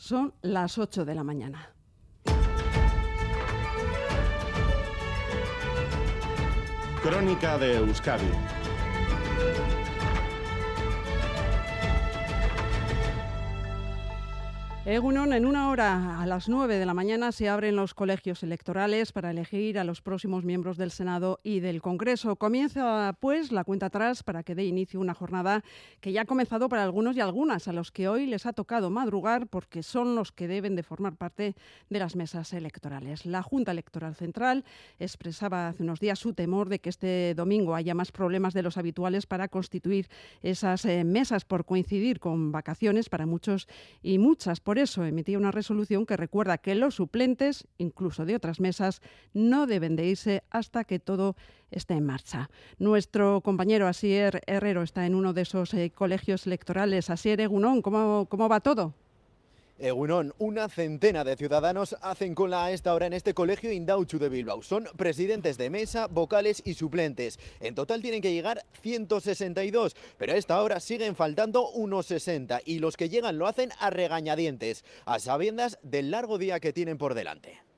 Son las 8 de la mañana. Crónica de Euskadi Egunon, en una hora a las 9 de la mañana se abren los colegios electorales para elegir a los próximos miembros del Senado y del Congreso. Comienza pues la cuenta atrás para que dé inicio una jornada que ya ha comenzado para algunos y algunas, a los que hoy les ha tocado madrugar porque son los que deben de formar parte de las mesas electorales. La Junta Electoral Central expresaba hace unos días su temor de que este domingo haya más problemas de los habituales para constituir esas eh, mesas por coincidir con vacaciones para muchos y muchas. Por eso emitía una resolución que recuerda que los suplentes, incluso de otras mesas, no deben de irse hasta que todo esté en marcha. Nuestro compañero Asier Herrero está en uno de esos eh, colegios electorales. Asier Egunón, ¿cómo, ¿cómo va todo? Egunon, una centena de ciudadanos hacen cola a esta hora en este colegio Indauchu de Bilbao. Son presidentes de mesa, vocales y suplentes. En total tienen que llegar 162, pero a esta hora siguen faltando unos 60 y los que llegan lo hacen a regañadientes, a sabiendas del largo día que tienen por delante.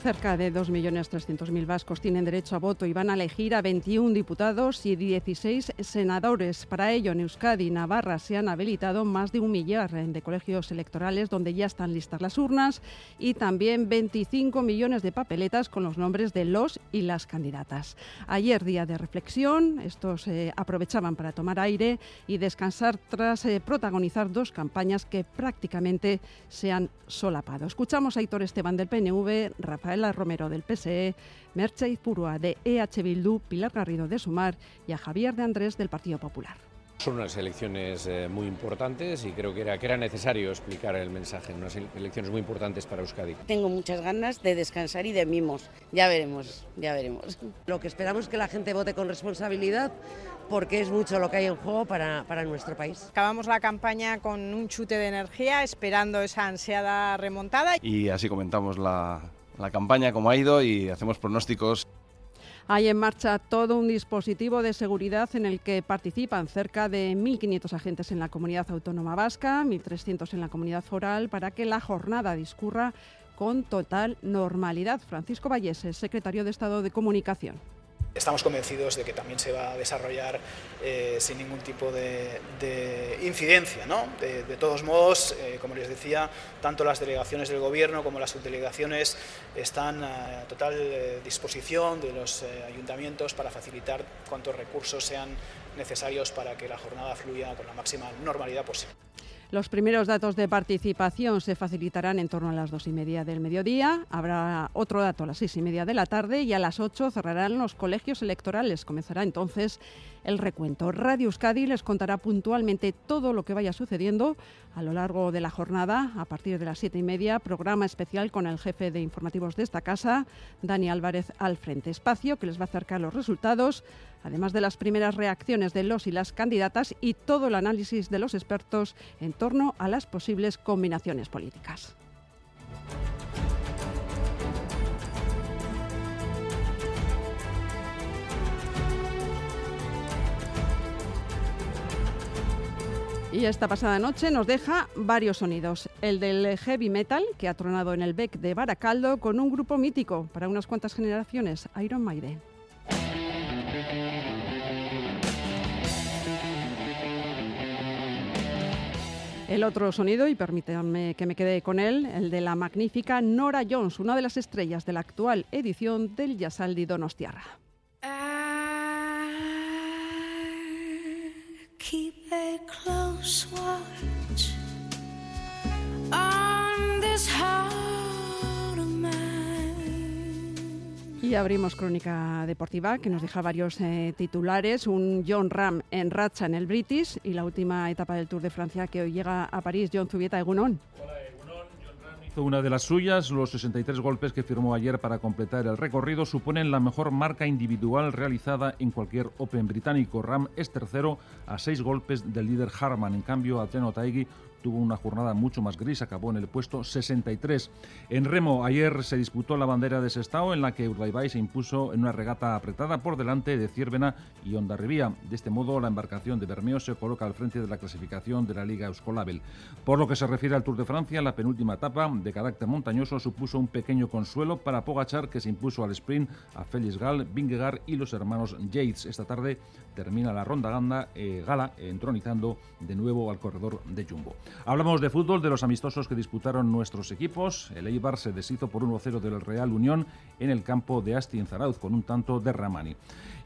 Cerca de 2.300.000 vascos tienen derecho a voto y van a elegir a 21 diputados y 16 senadores. Para ello, en Euskadi y Navarra se han habilitado más de un millar de colegios electorales donde ya están listas las urnas y también 25 millones de papeletas con los nombres de los y las candidatas. Ayer, día de reflexión, estos eh, aprovechaban para tomar aire y descansar tras eh, protagonizar dos campañas que prácticamente se han solapado. Escuchamos a Héctor Esteban del PNV, Rafael Rafaela Romero del PSE, Merche Izpurua de EH Bildu, Pilar Garrido de Sumar y a Javier de Andrés del Partido Popular. Son unas elecciones eh, muy importantes y creo que era, que era necesario explicar el mensaje, unas elecciones muy importantes para Euskadi. Tengo muchas ganas de descansar y de mimos, ya veremos, ya veremos. Lo que esperamos es que la gente vote con responsabilidad porque es mucho lo que hay en juego para, para nuestro país. Acabamos la campaña con un chute de energía, esperando esa ansiada remontada. Y así comentamos la, la campaña, cómo ha ido y hacemos pronósticos. Hay en marcha todo un dispositivo de seguridad en el que participan cerca de 1.500 agentes en la comunidad autónoma vasca, 1.300 en la comunidad foral, para que la jornada discurra con total normalidad. Francisco Vallese, secretario de Estado de Comunicación. Estamos convencidos de que también se va a desarrollar eh, sin ningún tipo de, incidencia. ¿no? De, todos modos, eh, como les decía, tanto las delegaciones del Gobierno como las subdelegaciones están a total eh, disposición de los ayuntamientos para facilitar cuantos recursos sean necesarios para que la jornada fluya con la máxima normalidad posible. Los primeros datos de participación se facilitarán en torno a las dos y media del mediodía. Habrá otro dato a las seis y media de la tarde y a las ocho cerrarán los colegios electorales. Comenzará entonces el recuento. Radio Euskadi les contará puntualmente todo lo que vaya sucediendo a lo largo de la jornada. A partir de las siete y media, programa especial con el jefe de informativos de esta casa, Dani Álvarez al frente. Espacio que les va a acercar los resultados, además de las primeras reacciones de los y las candidatas y todo el análisis de los expertos en torno a las posibles combinaciones políticas. Y esta pasada noche nos deja varios sonidos. El del heavy metal, que ha tronado en el Beck de Baracaldo con un grupo mítico para unas cuantas generaciones, Iron Maiden. El otro sonido, y permítanme que me quede con él, el de la magnífica Nora Jones, una de las estrellas de la actual edición del Yasaldi Donostiarra. Y abrimos crónica deportiva que nos deja varios eh, titulares. Un John Ram en racha en el British y la última etapa del Tour de Francia que hoy llega a París. John Zubieta, Egunon una de las suyas. Los 63 golpes que firmó ayer para completar el recorrido suponen la mejor marca individual realizada en cualquier Open británico. Ram es tercero a seis golpes del líder Harman. En cambio, Ateno Taigi tuvo una jornada mucho más gris, acabó en el puesto 63. En remo, ayer se disputó la bandera de Sestao, en la que Urdaibai se impuso en una regata apretada por delante de Ciervena y Ondarribía. De este modo, la embarcación de Bermeo se coloca al frente de la clasificación de la Liga Euskolabel. Por lo que se refiere al Tour de Francia, la penúltima etapa, de carácter montañoso, supuso un pequeño consuelo para Pogachar, que se impuso al sprint a Félix Gall, Vingegaard y los hermanos Yates. Esta tarde termina la ronda ganda, eh, gala entronizando de nuevo al corredor de Jumbo. Hablamos de fútbol, de los amistosos que disputaron nuestros equipos. El Eibar se deshizo por 1-0 del Real Unión en el campo de Asti en Zarauz con un tanto de Ramani.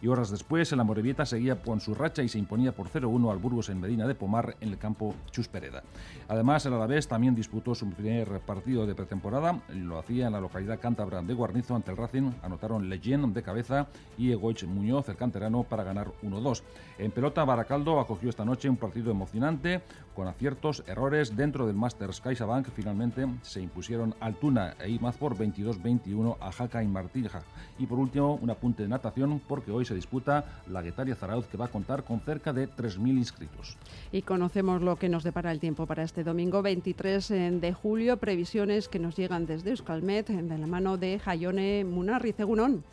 Y horas después, el Amorebieta seguía con su racha y se imponía por 0-1 al Burgos en Medina de Pomar en el campo Chus Pereda. Además, el Alavés también disputó su primer partido de pretemporada. Lo hacía en la localidad cántabra de Guarnizo ante el Racing. Anotaron Leyen de cabeza y Egoich Muñoz, el canterano, para ganar 1-2. En pelota, Baracaldo acogió esta noche un partido emocionante con aciertos, errores dentro del Masters CaixaBank. Finalmente se impusieron Altuna e Imaz por 22-21 a Jaca y Martija. Y por último, un apunte de natación porque hoy se disputa la Guetaria Zarauz que va a contar con cerca de 3.000 inscritos. Y conocemos lo que nos depara el tiempo para este domingo 23 de julio. Previsiones que nos llegan desde Euskalmet de la mano de Jayone Munarri Cegunón.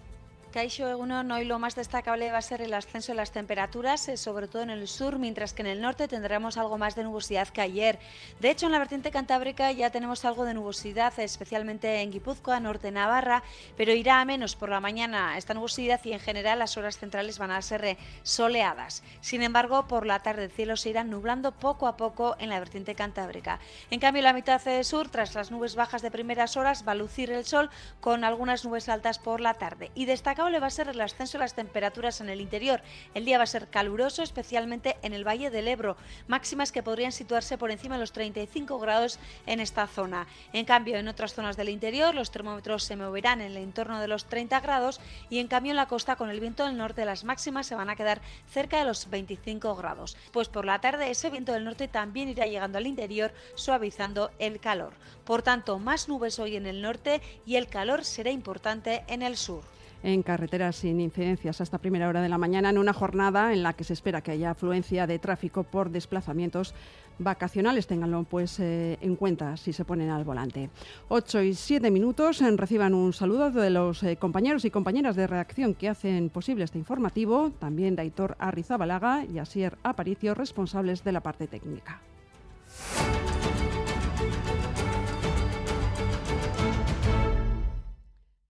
Caixo Egunon, hoy lo más destacable va a ser el ascenso de las temperaturas, eh, sobre todo en el sur, mientras que en el norte tendremos algo más de nubosidad que ayer. De hecho, en la vertiente cantábrica ya tenemos algo de nubosidad, especialmente en Guipúzcoa, norte Navarra, pero irá a menos por la mañana esta nubosidad y en general las horas centrales van a ser eh, soleadas. Sin embargo, por la tarde el cielo se irá nublando poco a poco en la vertiente cantábrica. En cambio, la mitad sur, tras las nubes bajas de primeras horas, va a lucir el sol con algunas nubes altas por la tarde. Y destaca le va a ser el ascenso de las temperaturas en el interior. El día va a ser caluroso, especialmente en el Valle del Ebro, máximas que podrían situarse por encima de los 35 grados en esta zona. En cambio, en otras zonas del interior, los termómetros se moverán en el entorno de los 30 grados y en cambio en la costa, con el viento del norte, las máximas se van a quedar cerca de los 25 grados. Pues por la tarde, ese viento del norte también irá llegando al interior, suavizando el calor. Por tanto, más nubes hoy en el norte y el calor será importante en el sur en carreteras sin incidencias hasta primera hora de la mañana en una jornada en la que se espera que haya afluencia de tráfico por desplazamientos vacacionales. Ténganlo pues eh, en cuenta si se ponen al volante. 8 y 7 minutos. Reciban un saludo de los eh, compañeros y compañeras de reacción que hacen posible este informativo. También de Aitor Arrizabalaga y Asier Aparicio, responsables de la parte técnica.